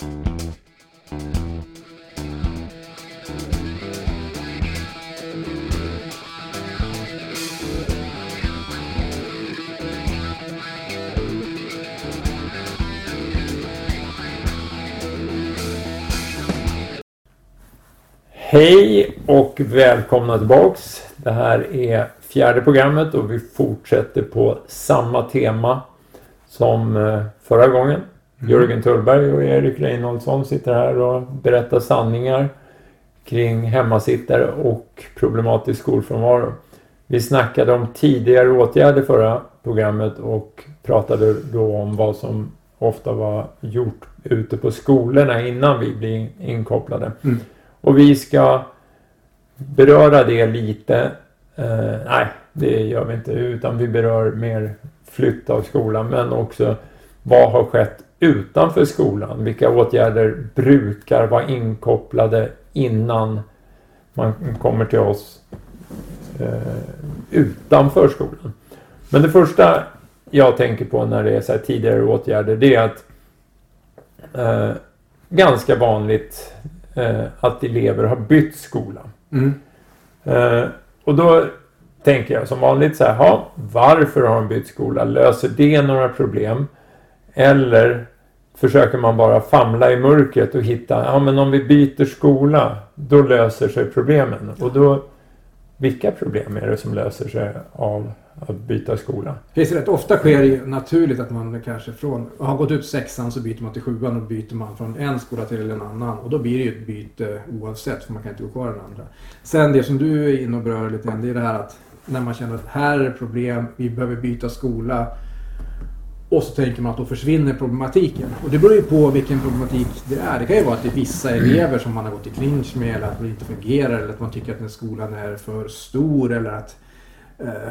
Hej och välkomna tillbaks. Det här är fjärde programmet och vi fortsätter på samma tema som eh, förra gången. Mm. Jörgen Tullberg och Erik Reinholdsson sitter här och berättar sanningar kring hemmasittare och problematisk skolfrånvaro. Vi snackade om tidigare åtgärder förra programmet och pratade då om vad som ofta var gjort ute på skolorna innan vi blev inkopplade. Mm. Och vi ska beröra det lite. Eh, nej, det gör vi inte. Utan vi berör mer flytt av skolan. Men också vad har skett utanför skolan? Vilka åtgärder brukar vara inkopplade innan man kommer till oss eh, utanför skolan? Men det första jag tänker på när det är så tidigare åtgärder det är att eh, ganska vanligt eh, att elever har bytt skola. Mm. Eh, och då tänker jag som vanligt så här, ha, varför har de bytt skola? Löser det några problem? Eller försöker man bara famla i mörkret och hitta, ja men om vi byter skola, då löser sig problemen. Och då, vilka problem är det som löser sig av att byta skola. Precis, rätt ofta sker det ju naturligt att man kanske från, har gått ut sexan så byter man till sjuan och byter man från en skola till en annan. Och då blir det ju ett byte oavsett för man kan inte gå kvar den andra. Sen det som du är inne och berör lite grann det är det här att när man känner att här är problem, vi behöver byta skola. Och så tänker man att då försvinner problematiken. Och det beror ju på vilken problematik det är. Det kan ju vara att det är vissa elever som man har gått i clinch med eller att det inte fungerar eller att man tycker att den skolan är för stor eller att eh,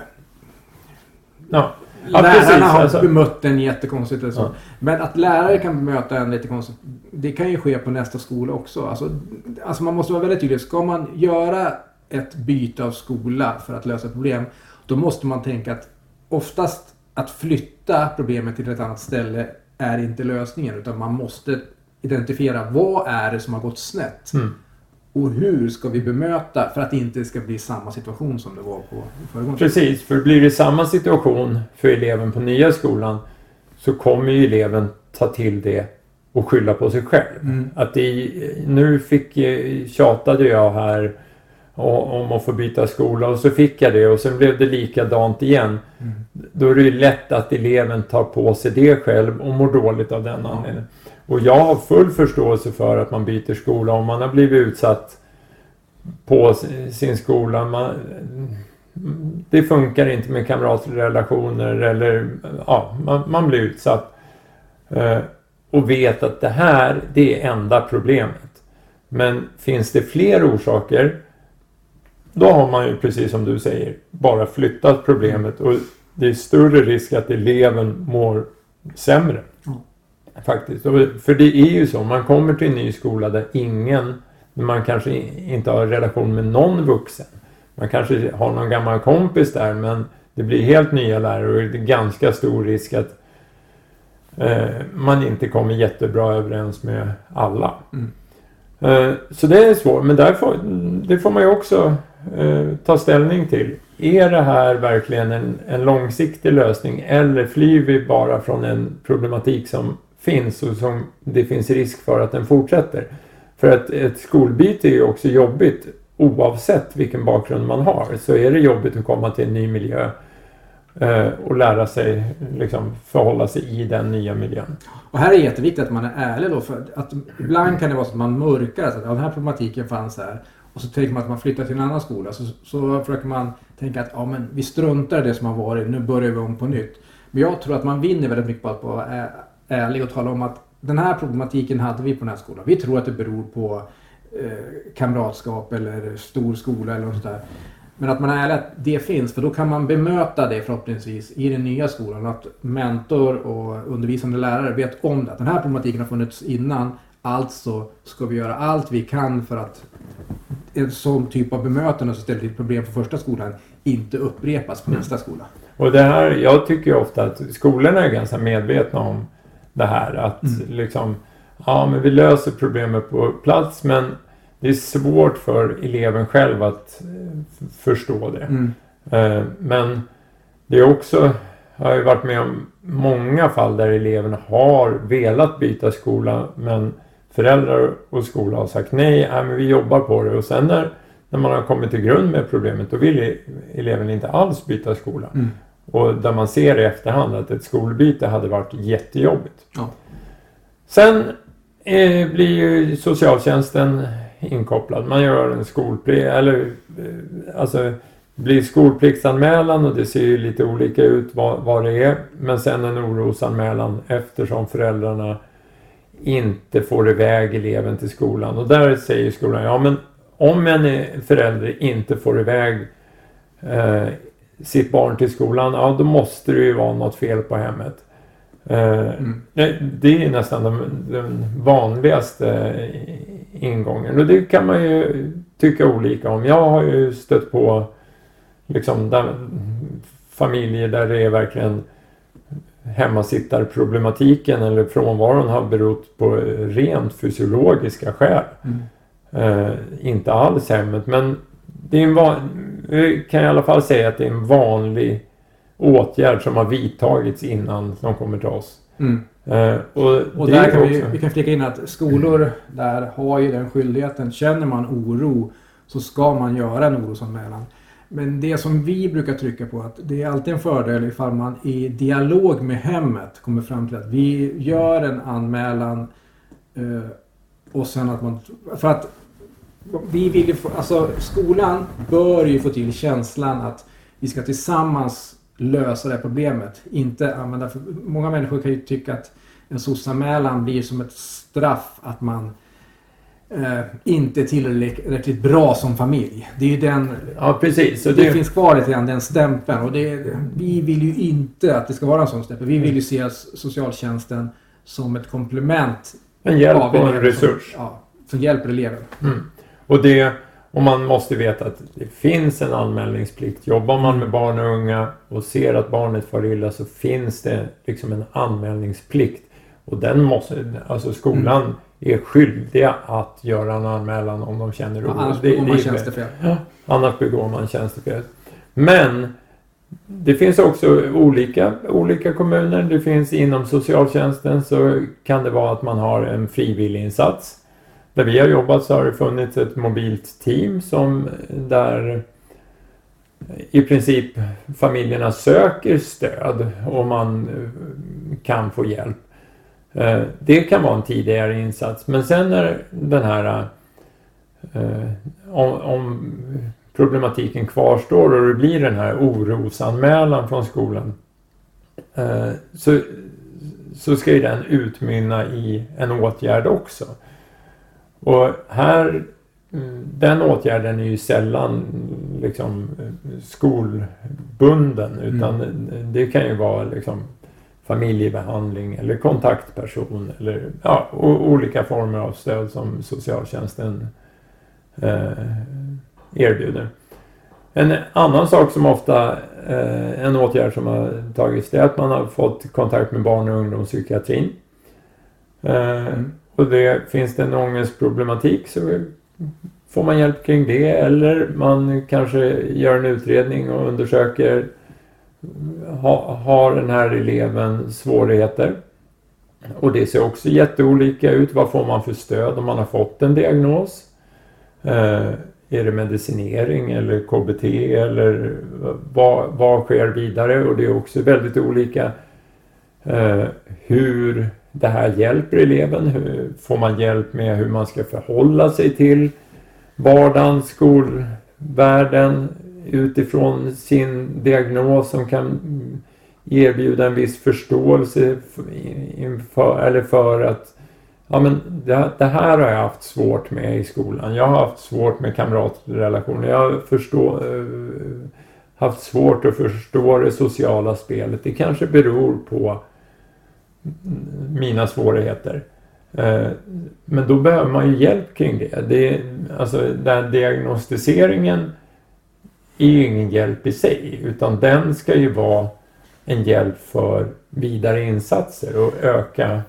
Ja. Ja, Lärarna precis, har alltså. bemött en jättekonstigt. Eller så. Ja. Men att lärare kan bemöta en lite konstigt. Det kan ju ske på nästa skola också. Alltså, alltså man måste vara väldigt tydlig. Ska man göra ett byte av skola för att lösa problem. Då måste man tänka att oftast att flytta problemet till ett annat ställe är inte lösningen. Utan man måste identifiera vad är det som har gått snett. Mm. Och hur ska vi bemöta för att det inte ska bli samma situation som det var på föregående Precis, för blir det samma situation för eleven på nya skolan så kommer ju eleven ta till det och skylla på sig själv. Mm. Att det, nu fick, tjatade jag här om att få byta skola och så fick jag det och sen blev det likadant igen. Mm. Då är det ju lätt att eleven tar på sig det själv och mår dåligt av den anledningen. Och jag har full förståelse för att man byter skola om man har blivit utsatt på sin skola. Man, det funkar inte med kamratrelationer eller ja, man, man blir utsatt. Eh, och vet att det här, det är enda problemet. Men finns det fler orsaker då har man ju precis som du säger bara flyttat problemet och det är större risk att eleven mår sämre. Mm. Faktiskt. För det är ju så, man kommer till en ny skola där ingen, man kanske inte har relation med någon vuxen. Man kanske har någon gammal kompis där men det blir helt nya lärare och det är ganska stor risk att eh, man inte kommer jättebra överens med alla. Mm. Eh, så det är svårt, men där får, det får man ju också eh, ta ställning till. Är det här verkligen en, en långsiktig lösning eller flyr vi bara från en problematik som finns och som det finns risk för att den fortsätter. För att ett skolbyte är ju också jobbigt oavsett vilken bakgrund man har. Så är det jobbigt att komma till en ny miljö eh, och lära sig liksom, förhålla sig i den nya miljön. Och här är det jätteviktigt att man är ärlig då. För att ibland kan det vara så att man mörkar. så att ja, den här problematiken fanns här. Och så tänker man att man flyttar till en annan skola. Så, så försöker man tänka att ja, men vi struntar i det som har varit. Nu börjar vi om på nytt. Men jag tror att man vinner väldigt mycket på att vara ärlig och tala om att den här problematiken hade vi på den här skolan. Vi tror att det beror på eh, kamratskap eller stor skola eller något sånt där. Men att man är ärlig att det finns, för då kan man bemöta det förhoppningsvis i den nya skolan. Att mentor och undervisande lärare vet om det. Att den här problematiken har funnits innan. Alltså ska vi göra allt vi kan för att en sån typ av bemötande som ställer till problem för första skolan inte upprepas på mm. nästa skola. Och det här, jag tycker ofta att skolorna är ganska medvetna om det här. Att mm. liksom, ja men vi löser problemet på plats men det är svårt för eleven själv att eh, förstå det. Mm. Eh, Men det är också, jag har ju varit med om många fall där eleven har velat byta skola men föräldrar och skola har sagt nej, nej men vi jobbar på det och sen när, när man har kommit till grund med problemet då vill e- eleven inte alls byta skola. Mm. Och där man ser i efterhand att ett skolbyte hade varit jättejobbigt. Ja. Sen eh, blir ju socialtjänsten inkopplad. Man gör en skolplikt, eller eh, alltså blir skolpliktsanmälan och det ser ju lite olika ut vad, vad det är. Men sen en orosanmälan eftersom föräldrarna inte får iväg eleven till skolan. Och där säger skolan, ja men om en förälder inte får iväg eh, sitt barn till skolan, ja då måste det ju vara något fel på hemmet. Eh, Mm. det- är nästan den, den vanligaste ingången och det kan man ju tycka olika om. Jag har ju stött på liksom där, familjer där det är verkligen hemmasittarproblematiken eller frånvaron har berott på rent fysiologiska skäl. Mm. Eh, inte alls hemmet men det är en van, vi kan i alla fall säga att det är en vanlig åtgärd som har vidtagits innan de kommer till oss. Mm. Eh, och Och där är kan vi, också- vi kan flika in att skolor där har ju den skyldigheten. Känner man oro så ska man göra en orosanmälan. Men det som vi brukar trycka på att det är alltid en fördel ifall man i dialog med hemmet kommer fram till att vi gör en anmälan eh, och sen att man... För att vi vill ju få, alltså skolan bör ju få till känslan att vi ska tillsammans lösa det här problemet. Inte använda... För många människor kan ju tycka att en SOS-anmälan blir som ett straff att man eh, inte tillräckligt bra som familj. Det är ju den... Ja precis. Så Det, det, finns kvar lite grann den stämpeln och det, vi vill ju inte att det ska vara en sån stämpel. Vi vill ju se socialtjänsten som ett komplement en hjälp av och en eleven som- resurs. Ja, som hjälper eleven. Mm. Och, det, och man måste veta att det finns en anmälningsplikt. Jobbar man med barn och unga och ser att barnet far illa så finns det liksom en anmälningsplikt. Och den måste, alltså skolan Mm. Är skyldiga att göra en anmälan om de känner oro. Ja, annars Det- begår man tjänstefel. Annars begår man tjänstefel. Men det finns också olika, olika kommuner. Det finns inom socialtjänsten så kan det vara att man har en frivilliginsats. Där vi har jobbat så har det funnits ett mobilt team som där i princip familjerna söker stöd och man kan få hjälp. Eh, Det kan vara en tidigare insats men sen när den här eh, om, om problematiken kvarstår och det blir den här orosanmälan från skolan eh, så, så ska ju den utmynna i en åtgärd också. Och här, mm, den åtgärden är ju sällan liksom skolbunden utan det kan ju vara liksom familjebehandling eller kontaktperson eller ja, olika former av stöd som socialtjänsten eh, erbjuder. En annan sak som ofta, eh, en åtgärd som har tagits, det är att man har fått kontakt med barn och ungdomspsykiatrin. Eh, och det, finns det en ångestproblematik så får man hjälp kring det eller man kanske gör en utredning och undersöker ha, har den här eleven svårigheter? Och det ser också jätteolika ut. Vad får man för stöd om man har fått en diagnos? Eh, är det medicinering eller KBT eller vad, vad sker vidare? Och det är också väldigt olika eh, hur det här hjälper eleven. Hur, får man hjälp med hur man ska förhålla sig till vardagen, skolvärlden utifrån sin diagnos som kan erbjuda en viss förståelse inför, eller för att ja, men det, det här har jag haft svårt med i skolan. Jag har haft svårt med kamratrelationer. Jag har förstå, eh, haft svårt att förstå det sociala spelet. Det kanske beror på mina svårigheter. Eh, men då behöver man ju hjälp kring det. det alltså den diagnostiseringen är ju ingen hjälp i sig utan den ska ju vara en hjälp för vidare insatser och öka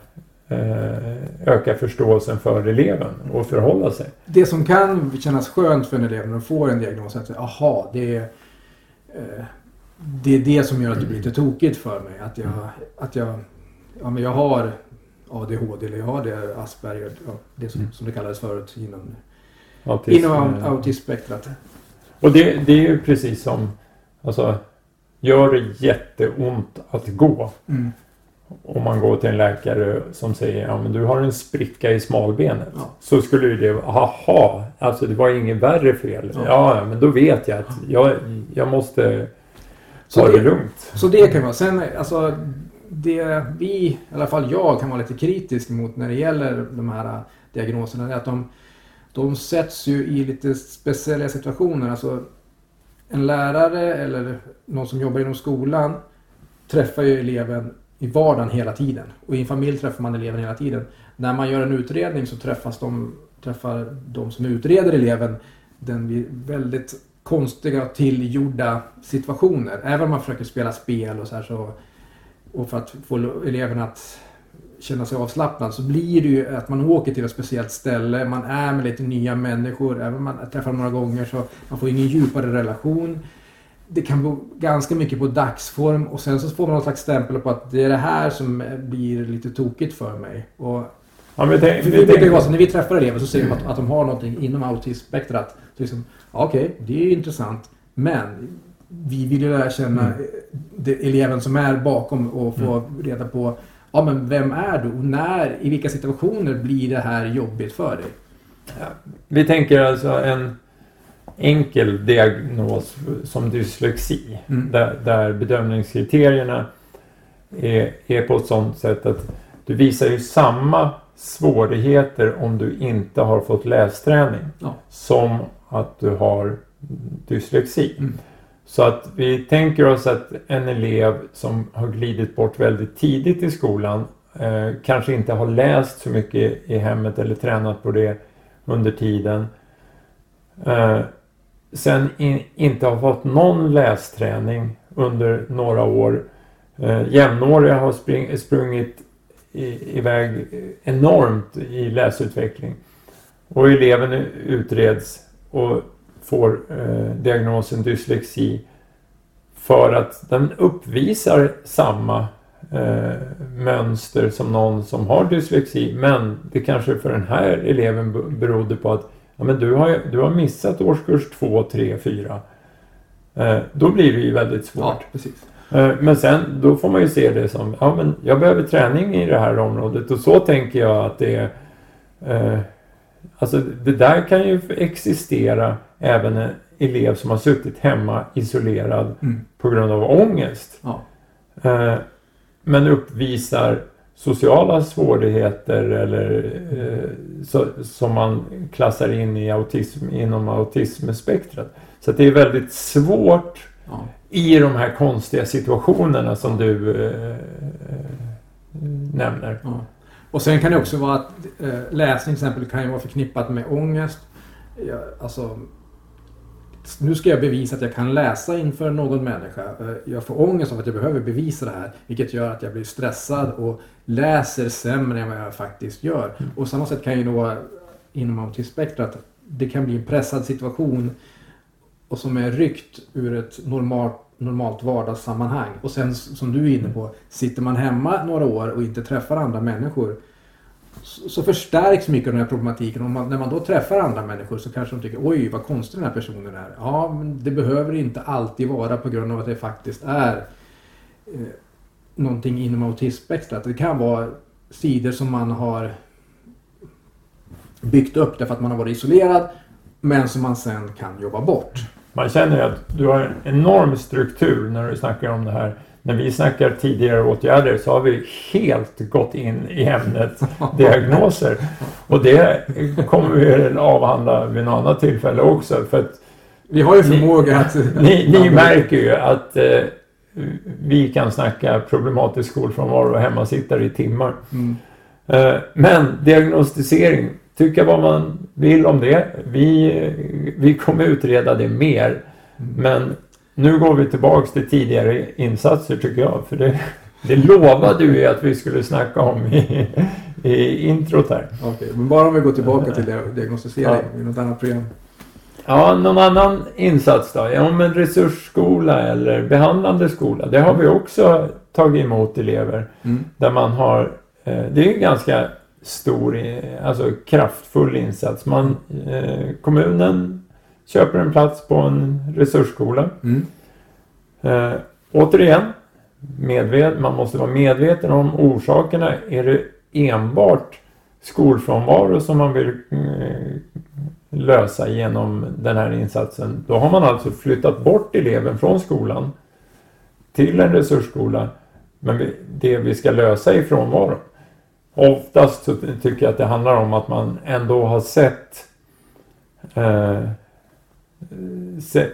eh, öka förståelsen för eleven och förhålla sig. Det som kan kännas skönt för en elev när de får en diagnos är att aha, det är, eh, det är det som gör att det blir lite tokigt för mig. Att jag, att jag, ja, men jag har ADHD eller jag har det Asperger, det som, som det kallades förut inom, Autism, inom eh, autismspektrat. Och det, det är ju precis som, alltså, gör det jätteont att gå Mm. om man går till en läkare som säger ja men du har en spricka i smalbenet. Ja. Så skulle ju det vara, aha, alltså det var inget värre fel. Ja. Ja, men då vet jag att jag, jag måste Så ta det det- lugnt. Så det kan vara. Sen alltså, det vi, i alla fall jag, kan vara lite kritisk mot när det gäller de här diagnoserna är att de, de sätts ju i lite speciella situationer. Alltså, en lärare eller någon som jobbar inom skolan träffar ju eleven i vardagen hela tiden. Och i en familj träffar man eleven hela tiden. När man gör en utredning så träffas de, träffar de som utreder eleven den vid väldigt konstiga och tillgjorda situationer. Även om man försöker spela spel och så här så och för att få eleven att känna sig avslappnad så blir det ju att man åker till ett speciellt ställe, man är med lite nya människor, även om man träffar några gånger så man får ingen djupare relation. Det kan bero ganska mycket på dagsform och sen så får man någon slags stämpel på att det är det här som blir lite tokigt för mig. Och Ja, men tänk, vi brukar ju vara så, när vi träffar elever så ser vi att, att de har någonting inom autismspektrat. Så liksom, Okej, det är ju intressant. Men vi vill ju lära känna Mm. eleven som är bakom och få reda på ja, men vem är du och när, i vilka situationer blir det här jobbigt för dig? Vi tänker alltså en enkel diagnos som dyslexi. Mm. Där, där bedömningskriterierna är, är på ett sådant sätt att du visar ju samma svårigheter om du inte har fått lästräning Ja. som att du har dyslexi. Mm. Så att vi tänker oss att en elev som har glidit bort väldigt tidigt i skolan eh, kanske inte har läst så mycket i hemmet eller tränat på det under tiden. Eh, sen in, inte har fått någon lästräning under några år. Eh, jämnåriga har spring, sprungit i, iväg enormt i läsutveckling. Och eleven utreds och får eh, diagnosen dyslexi för att den uppvisar samma eh, mönster som någon som har dyslexi. Men det kanske för den här eleven be- berodde på att ja, men du, har, du har missat årskurs 2, 3, 4. Eh, då blir det ju väldigt svårt. precis. Eh, Men sen då får man ju se det som, ja men jag behöver träning i det här området och så tänker jag att det är eh, Alltså det där kan ju existera även en elev som har suttit hemma isolerad Mm. på grund av ångest. Ja. Eh, men uppvisar sociala svårigheter eller eh, så, som man klassar in i autism, inom autismspektrat. Så det är väldigt svårt Ja. i de här konstiga situationerna som du eh, nämner. Ja. Och sen kan det också vara att eh, läsning till exempel kan ju vara förknippat med ångest. Alltså, nu ska jag bevisa att jag kan läsa inför någon människa. Eh, jag får ångest av att jag behöver bevisa det här. Vilket gör att jag blir stressad och läser sämre än vad jag faktiskt gör. Och på samma sätt kan ju då inom autismspektrat det kan bli en pressad situation och som är ryckt ur ett normalt, normalt vardagssammanhang. Och sen som du är inne på, sitter man hemma några år och inte träffar andra människor så, förstärks mycket av den här problematiken. Och man, när man då träffar andra människor så kanske de tycker oj vad konstig den här personen är. Ja, men det behöver inte alltid vara på grund av att det faktiskt är eh, någonting inom autismspektrat. Det kan vara sidor som man har byggt upp därför att man har varit isolerad men som man sen kan jobba bort. Man känner ju att du har en enorm struktur när du snackar om det här. När vi snackar tidigare åtgärder så har vi helt gått in i ämnet diagnoser. Och det kommer vi att avhandla vid något annat tillfälle också. För att Vi har ju Ni- förmåga att... ni, ni märker ju att eh, vi kan snacka problematisk skolfrånvaro och hemmasittare i timmar. Mm. Eh, Men diagnostisering, tycka vad man vill om det. Vi, vi kommer utreda det mer. Men nu går vi tillbaks till tidigare insatser tycker jag. För det, det lovade vi att vi skulle snacka om i, i introt här. Okej, men bara om vi går tillbaka till dia- diagnostisering i något annat program. Ja, någon annan insats då? Ja, men resursskola eller behandlande skola. Det har vi också tagit emot elever. Mm. Där man har, eh, det är en ganska stor, alltså kraftfull insats. Man, eh, kommunen köper en plats på en resursskola. Mm. Eh, återigen, medvet, man måste vara medveten om orsakerna. Är det enbart skolfrånvaro som man vill eh, lösa genom den här insatsen. Då har man alltså flyttat bort eleven från skolan till en resursskola. Men det vi ska lösa är frånvaro. Oftast så tycker jag att det handlar om att man ändå har sett eh,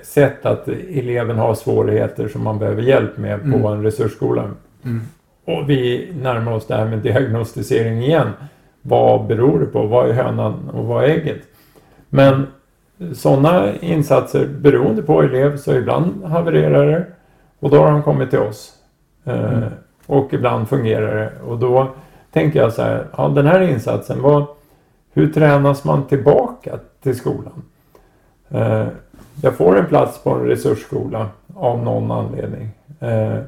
sett att eleven har svårigheter som man behöver hjälp med på Mm. en resursskola. Mm. Och vi närmar oss det här med diagnostisering igen. Vad beror det på? Vad är hönan och vad är ägget? Men sådana insatser beroende på elev så ibland havererar det och då har de kommit till oss. Eh, Mm. Och ibland fungerar det och då tänker jag så här, ja den här insatsen, vad, hur tränas man tillbaka till skolan? Eh, jag får en plats på en resursskola av någon anledning. Eh,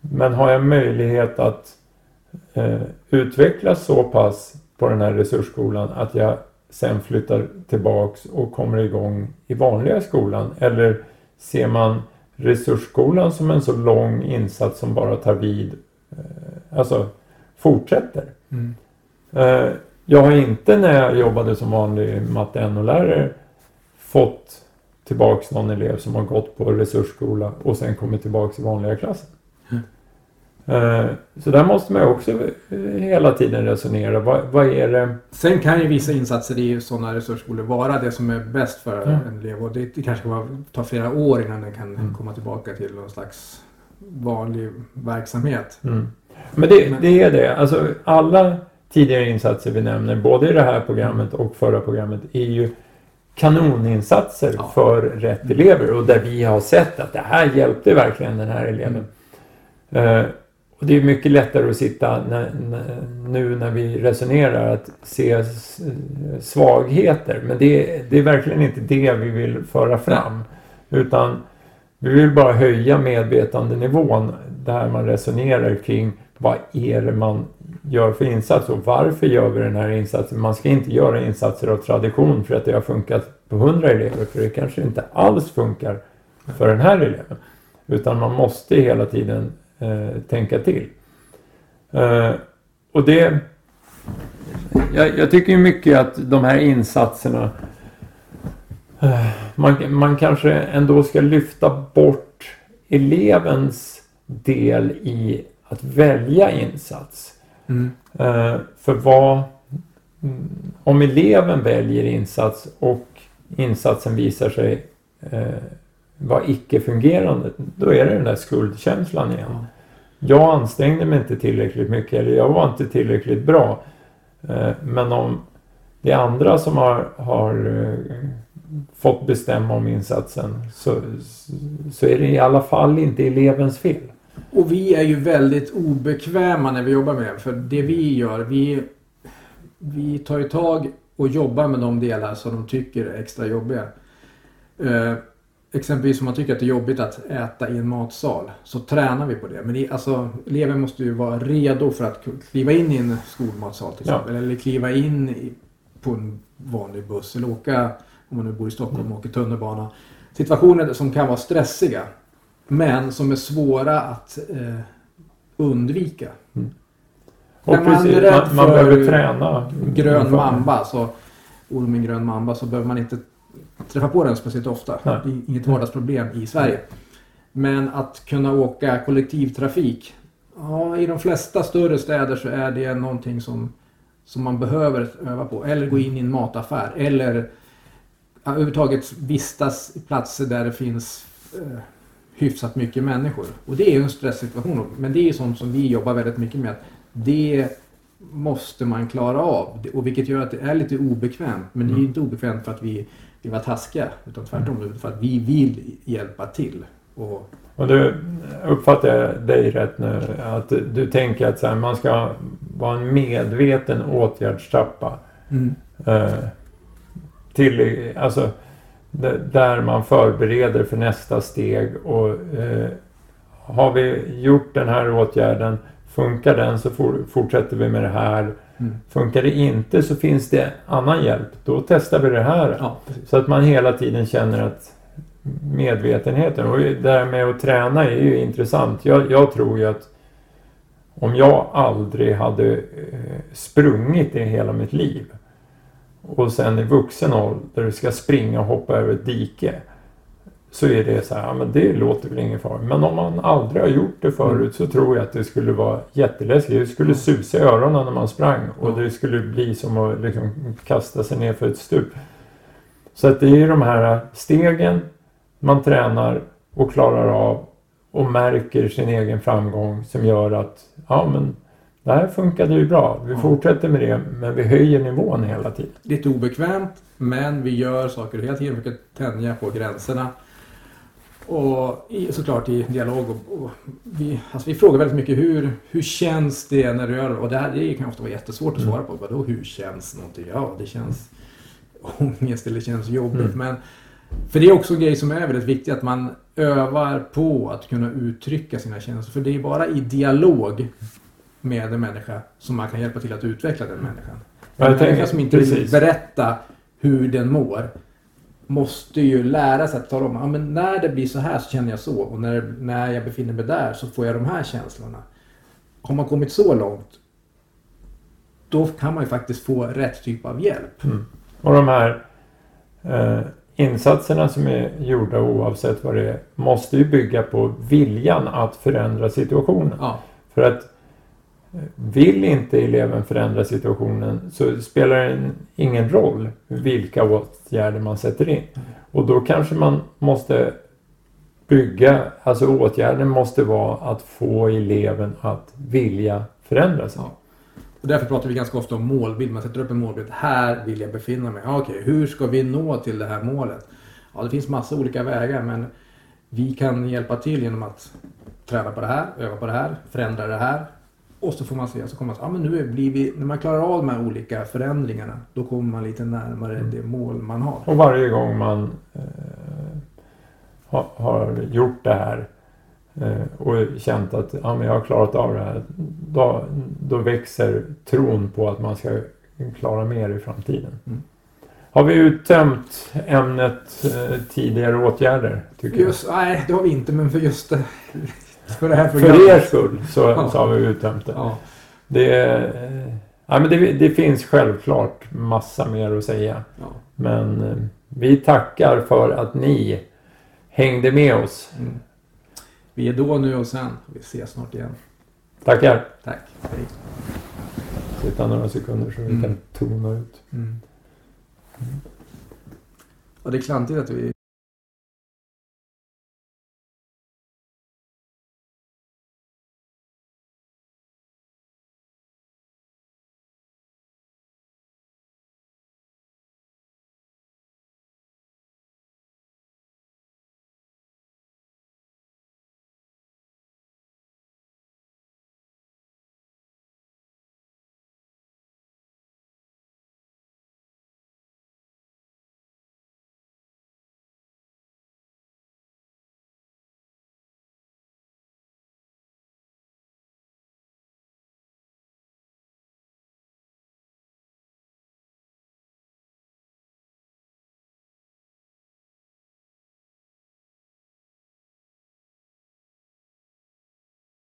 men har jag möjlighet att eh, utvecklas så pass på den här resursskolan att jag sen flyttar tillbaks och kommer igång i vanliga skolan? Eller ser man resursskolan som en så lång insats som bara tar vid, alltså fortsätter? Mm. Jag har inte när jag jobbade som vanlig matte NO-lärare fått tillbaks någon elev som har gått på resursskola och sen kommit tillbaks i vanliga klassen. Mm. Eh, Så där måste man också eh, hela tiden resonera. Vad, vad är det? Sen kan ju vissa insatser i sådana resursskolor vara det som är bäst för Ja. en elev. Och det, det kanske kommer ta flera år innan den kan Mm. komma tillbaka till någon slags vanlig verksamhet. Mm. Men det, det är det. Alltså alla tidigare insatser vi nämner, både i det här programmet och förra programmet, är ju kanoninsatser Ja. för rätt elever och där vi har sett att det här hjälpte verkligen den här eleven. Eh, och det är mycket lättare att sitta när, nu när vi resonerar att se svagheter. Men det, det är verkligen inte det vi vill föra fram. Utan vi vill bara höja medvetandenivån där man resonerar kring vad är det man gör för insats och varför gör vi den här insatsen? Man ska inte göra insatser av tradition för att det har funkat på 100 elever för det kanske inte alls funkar för den här eleven. Utan man måste hela tiden eh, tänka till. Eh, och det... Jag, jag tycker ju mycket att de här insatserna eh, man, man kanske ändå ska lyfta bort elevens del i att välja insats. Mm. Eh, för vad... mm, Om eleven väljer insats och insatsen visar sig eh, vara icke-fungerande, då är det den där skuldkänslan igen. Ja. Jag ansträngde mig inte tillräckligt mycket eller jag var inte tillräckligt bra. Eh, men om det är andra som har, har eh, fått bestämma om insatsen så, så är det i alla fall inte elevens fel. Och vi är ju väldigt obekväma när vi jobbar med det. För det vi gör, vi, vi tar ju tag och jobbar med de delar som de tycker är extra jobbiga. Eh, exempelvis om man tycker att det är jobbigt att äta i en matsal så tränar vi på det. Men det, alltså, eleven måste ju vara redo för att kliva in i en skolmatsal till Ja. exempel. Eller kliva in i, på en vanlig buss eller åka, om man nu bor i Stockholm, och åker tunnelbana. Situationer som kan vara stressiga. Men som är svåra att eh, undvika. Och Är man precis, rädd man, man behöver träna. Grön inför- mamba, så ormen grön mamba, så behöver man inte träffa på den speciellt ofta. Nej. Är inget vardagsproblem i Sverige. Men att kunna åka kollektivtrafik. Ja, i de flesta större städer så är det någonting som, som man behöver öva på. Eller gå in i en mataffär. Eller överhuvudtaget vistas i platser där det finns eh, hyfsat mycket människor. Och det är ju en stresssituation. Men det är ju sånt som vi jobbar väldigt mycket med. Det måste man klara av. Och vilket gör att det är lite obekvämt. Men det är ju Mm. inte obekvämt för att vi vill vara taskiga. Utan tvärtom för att vi vill hjälpa till. Och, Och du uppfattar jag dig rätt nu att du tänker att här, man ska vara en medveten åtgärdstrappa. Mm. Eh, till, alltså, där man förbereder för nästa steg och eh, har vi gjort den här åtgärden, funkar den så for, fortsätter vi med det här. Mm. Funkar det inte så finns det annan hjälp, då testar vi det här. Ja. Så att man hela tiden känner att medvetenheten och det här med att träna är ju intressant. Jag, jag tror ju att om jag aldrig hade eh, sprungit i hela mitt liv och sen i vuxen ålder ska springa och hoppa över ett dike så är det så här, ja men det låter väl ingen fara. Men om man aldrig har gjort det förut så tror jag att det skulle vara jätteläskigt. Det skulle susa i öronen när man sprang och det skulle bli som att liksom kasta sig ner för ett stup. Så att det är de här stegen man tränar och klarar av och märker sin egen framgång som gör att ja men det här funkade ju bra. Vi fortsätter med det men vi höjer nivån hela tiden. Lite obekvämt, men vi gör saker hela tiden. Vi försöker tänja på gränserna. Och i, såklart i dialog. Och, och vi, alltså vi frågar väldigt mycket hur, hur känns det när du gör? Och det här det kan ofta vara jättesvårt att svara på. Vadå hur känns någonting? Ja, det känns ångest eller det känns jobbigt. Mm. Men, för det är också en grej som är väldigt viktig. Att man övar på att kunna uttrycka sina känslor. För det är bara i dialog med en människa som man kan hjälpa till att utveckla den människan. En människa som inte vill precis. berätta hur den mår måste ju lära sig att tala om ja, men när det blir så här så känner jag så och när, när jag befinner mig där så får jag de här känslorna. Har man kommit så långt då kan man ju faktiskt få rätt typ av hjälp. Mm. Och de här eh, insatserna som är gjorda oavsett vad det är måste ju bygga på viljan att förändra situationen. Ja, För att vill inte eleven förändra situationen så spelar det ingen roll vilka åtgärder man sätter in. Och då kanske man måste bygga, alltså åtgärden måste vara att få eleven att vilja förändra sig. Ja. och därför pratar vi ganska ofta om målbild. Man sätter upp en målbild. Här vill jag befinna mig. Ja, Okej, hur ska vi nå till det här målet? Ja, det finns massa olika vägar men vi kan hjälpa till genom att träna på det här, öva på det här, förändra det här. Och så får man se, så kommer man säga, ja men nu blir vi, när man klarar av de här olika förändringarna, då kommer man lite närmare Mm. det mål man har. Och varje gång man eh, har, har gjort det här eh, och känt att ja, men jag har klarat av det här. Då, då växer tron på att man ska klara mer i framtiden. Mm. Har vi uttömt ämnet eh, tidigare åtgärder? Tycker Just, nej, det har vi inte, men för just för det här programmet. För er skull så, Ja. så har vi uttömt det. Ja, Det, eh, ja, men det, det finns självklart massa mer att säga. ja. Men eh, vi tackar för att ni hängde med oss. Mm. Vi är då, nu och sen. Vi ses snart igen. Tackar. Tack. Hej. Sitta några sekunder så vi Mm. kan tona ut. Mm. Och det är klantigt att vi